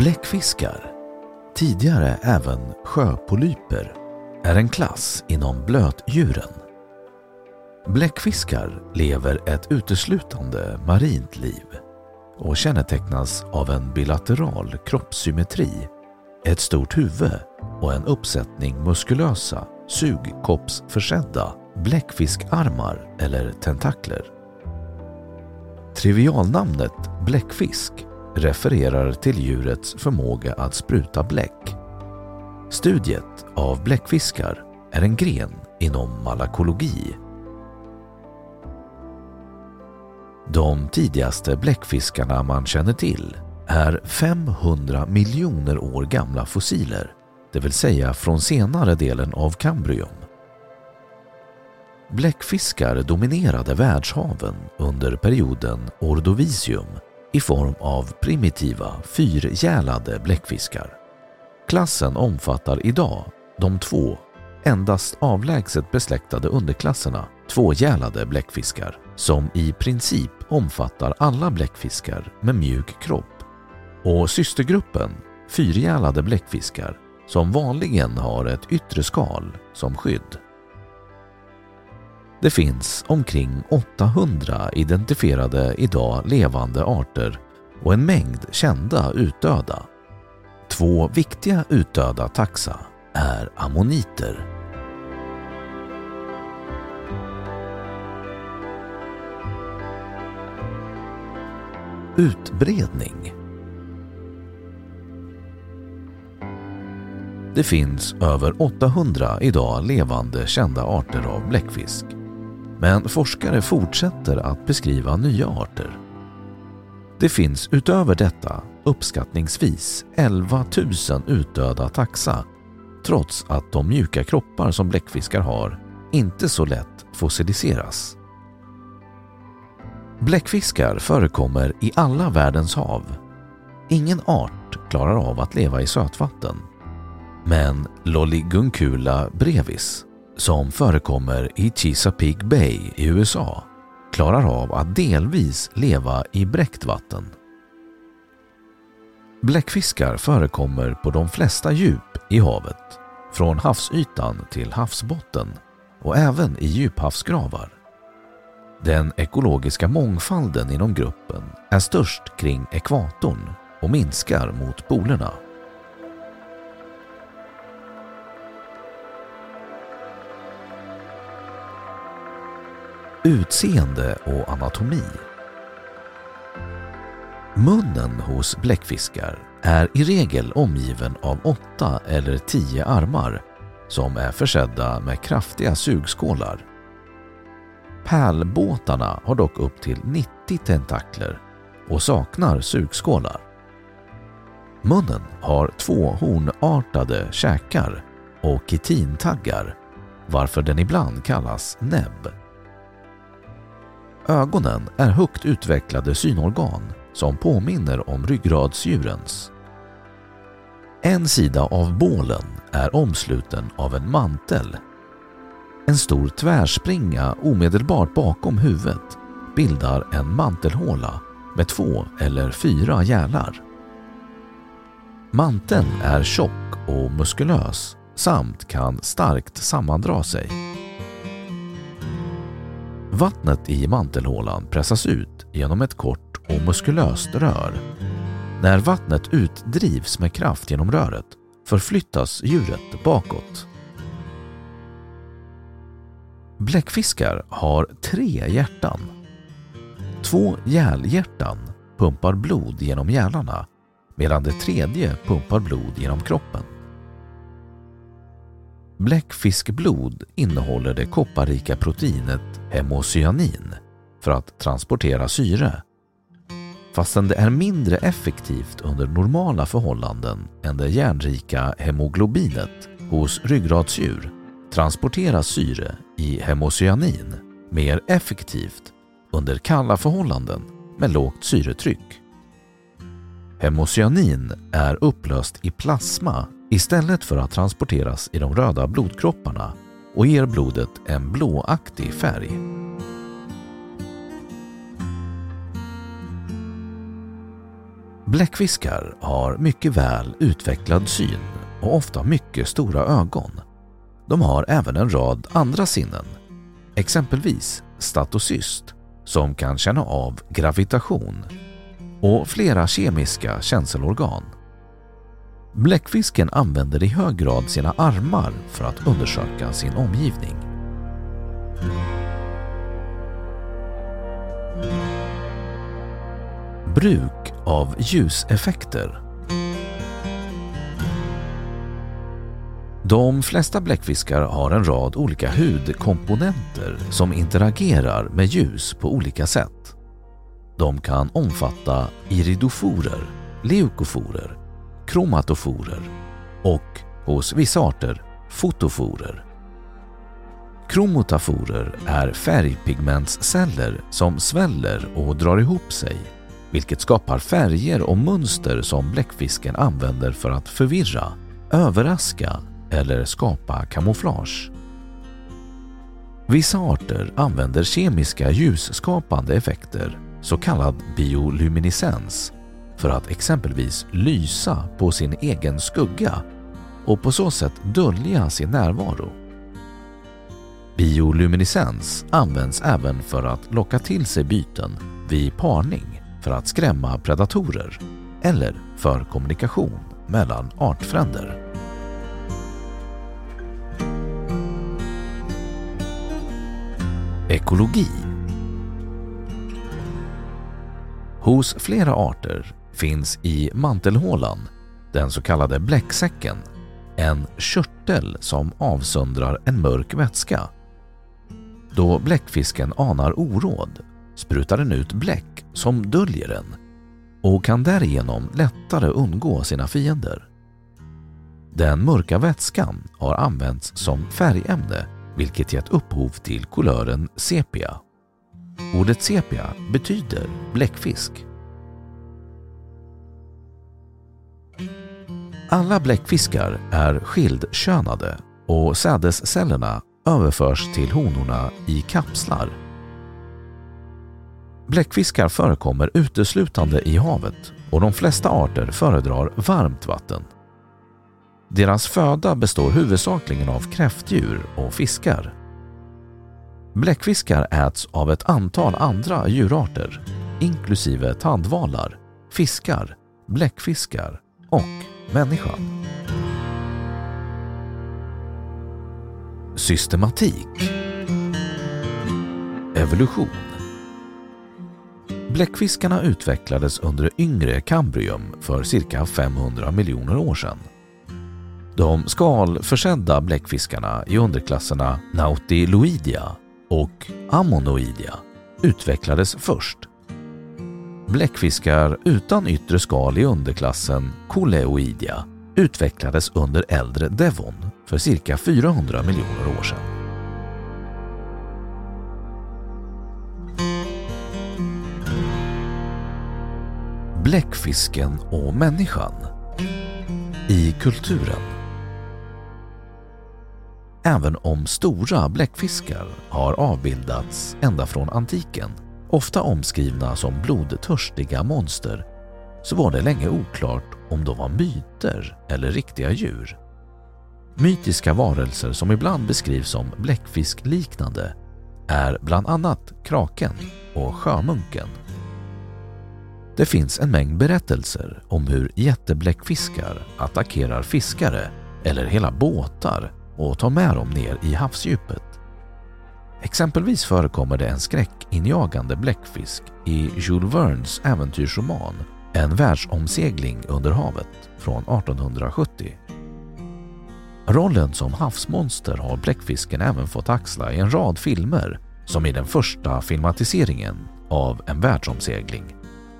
Bläckfiskar, tidigare även sjöpolyper, är en klass inom blötdjuren. Bläckfiskar lever ett uteslutande marint liv och kännetecknas av en bilateral kroppssymmetri, ett stort huvud och en uppsättning muskulösa, sugkoppsförsedda bläckfiskarmar eller tentakler. Trivialnamnet bläckfisk refererar till djurets förmåga att spruta bläck. Studiet av bläckfiskar är en gren inom malakologi. De tidigaste bläckfiskarna man känner till är 500 miljoner år gamla fossiler, det vill säga från senare delen av Kambrium. Bläckfiskar dominerade världshaven under perioden Ordovisium i form av primitiva fyrgälade bläckfiskar. Klassen omfattar idag de två endast avlägset besläktade underklasserna tvågälade bläckfiskar som i princip omfattar alla bläckfiskar med mjuk kropp och systergruppen fyrgälade bläckfiskar som vanligen har ett yttre skal som skydd. Det finns omkring 800 identifierade idag levande arter och en mängd kända utdöda. Två viktiga utdöda taxa är ammoniter. Utbredning Det finns över 800 idag levande kända arter av bläckfisk. Men forskare fortsätter att beskriva nya arter. Det finns utöver detta uppskattningsvis 11 000 utdöda taxa trots att de mjuka kroppar som bläckfiskar har inte så lätt fossiliseras. Bläckfiskar förekommer i alla världens hav. Ingen art klarar av att leva i sötvatten. Men Lolligunkula brevis, som förekommer i Chesapeake Bay i USA, klarar av att delvis leva i bräckt vatten. Bläckfiskar förekommer på de flesta djup i havet, från havsytan till havsbotten och även i djuphavsgravar. Den ekologiska mångfalden inom gruppen är störst kring ekvatorn och minskar mot polerna. Utseende och anatomi Munnen hos bläckfiskar är i regel omgiven av åtta eller tio armar som är försedda med kraftiga sugskålar. Pärlbåtarna har dock upp till 90 tentakler och saknar sugskålar. Munnen har två hornartade käkar och kitintaggar varför den ibland kallas näbb. Ögonen är högt utvecklade synorgan som påminner om ryggradsdjurens. En sida av bålen är omsluten av en mantel. En stor tvärspringa omedelbart bakom huvudet bildar en mantelhåla med två eller fyra gälar. Manteln är tjock och muskulös samt kan starkt sammandra sig. Vattnet i mantelhålan pressas ut genom ett kort och muskulöst rör. När vattnet utdrivs med kraft genom röret förflyttas djuret bakåt. Bläckfiskar har tre hjärtan. Två hjärlhjärtan pumpar blod genom gälarna medan det tredje pumpar blod genom kroppen. Bläckfiskblod innehåller det kopparrika proteinet hemocyanin för att transportera syre. Fastän det är mindre effektivt under normala förhållanden än det järnrika hemoglobinet hos ryggradsdjur transporteras syre i hemocyanin mer effektivt under kalla förhållanden med lågt syretryck. Hemocyanin är upplöst i plasma istället för att transporteras i de röda blodkropparna och ger blodet en blåaktig färg. Bläckfiskar har mycket väl utvecklad syn och ofta mycket stora ögon. De har även en rad andra sinnen, exempelvis statocyst som kan känna av gravitation och flera kemiska känselorgan. Bläckfisken använder i hög grad sina armar för att undersöka sin omgivning. Bruk av ljuseffekter De flesta bläckfiskar har en rad olika hudkomponenter som interagerar med ljus på olika sätt. De kan omfatta iridoforer, leukoforer, kromatoforer och hos vissa arter fotoforer. Kromotaforer är färgpigmentsceller som sväller och drar ihop sig vilket skapar färger och mönster som bläckfisken använder för att förvirra, överraska eller skapa kamouflage. Vissa arter använder kemiska ljusskapande effekter, så kallad bioluminescens, för att exempelvis lysa på sin egen skugga och på så sätt dölja sin närvaro. Bioluminescens används även för att locka till sig byten vid parning för att skrämma predatorer eller för kommunikation mellan artfränder. Ekologi Hos flera arter finns i mantelhålan, den så kallade bläcksäcken, en körtel som avsöndrar en mörk vätska. Då bläckfisken anar oråd sprutar den ut bläck som döljer den och kan därigenom lättare undgå sina fiender. Den mörka vätskan har använts som färgämne vilket gett upphov till kulören sepia. Ordet sepia betyder bläckfisk. Alla bläckfiskar är skildkönade och sädescellerna överförs till honorna i kapslar. Bläckfiskar förekommer uteslutande i havet och de flesta arter föredrar varmt vatten. Deras föda består huvudsakligen av kräftdjur och fiskar. Bläckfiskar äts av ett antal andra djurarter, inklusive tandvalar, fiskar, bläckfiskar och människan. Systematik Evolution Bläckfiskarna utvecklades under det yngre Kambrium för cirka 500 miljoner år sedan. De skalförsedda bläckfiskarna i underklasserna Nautiloidia och Ammonoidia utvecklades först. Bläckfiskar utan yttre skal i underklassen Coleoidia utvecklades under äldre Devon för cirka 400 miljoner år sedan. Bläckfisken och människan i kulturen. Även om stora bläckfiskar har avbildats ända från antiken, ofta omskrivna som blodtörstiga monster, så var det länge oklart om de var myter eller riktiga djur. Mytiska varelser som ibland beskrivs som bläckfiskliknande är bland annat kraken och sjömunken. Det finns en mängd berättelser om hur jättebläckfiskar attackerar fiskare eller hela båtar och tar med dem ner i havsdjupet. Exempelvis förekommer det en skräckinjagande bläckfisk i Jules Vernes äventyrsroman En världsomsegling under havet från 1870. Rollen som havsmonster har bläckfisken även fått axla i en rad filmer som i den första filmatiseringen av En världsomsegling,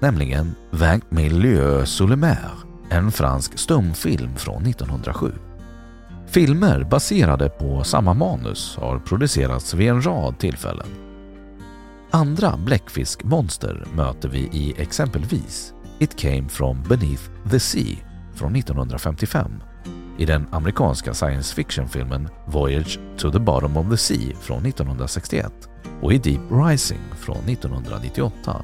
nämligen Vingt Milieu sous le mer, en fransk stumfilm från 1907. Filmer baserade på samma manus har producerats vid en rad tillfällen. Andra bläckfiskmonster möter vi i exempelvis It came from beneath the sea från 1955, i den amerikanska science fiction-filmen Voyage to the bottom of the sea från 1961 och i Deep Rising från 1998.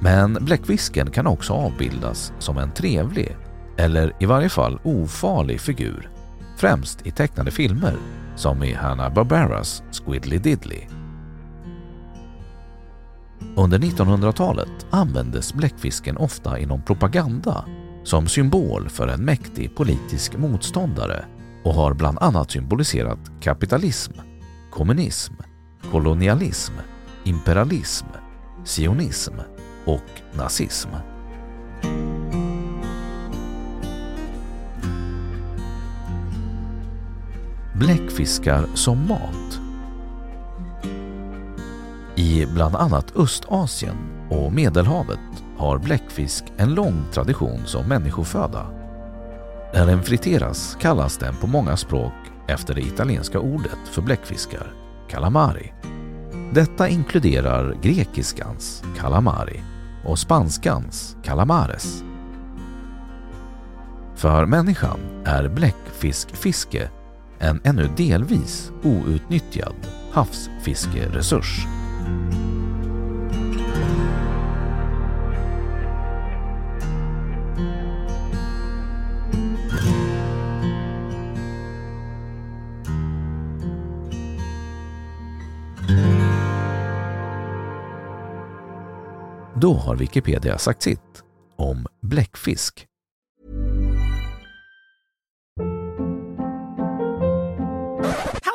Men bläckfisken kan också avbildas som en trevlig, eller i varje fall ofarlig figur främst i tecknade filmer som i Hanna-Barbaras Squiddly Diddly. Under 1900-talet användes bläckfisken ofta inom propaganda som symbol för en mäktig politisk motståndare och har bland annat symboliserat kapitalism, kommunism, kolonialism, imperialism, sionism och nazism. Bläckfiskar som mat I bland annat Östasien och Medelhavet har bläckfisk en lång tradition som människoföda. När den friteras kallas den på många språk efter det italienska ordet för bläckfiskar, calamari. Detta inkluderar grekiskans calamari och spanskans calamares. För människan är bläckfiskfiske en ännu delvis outnyttjad havsfiskeresurs. Då har Wikipedia sagt sitt om bläckfisk.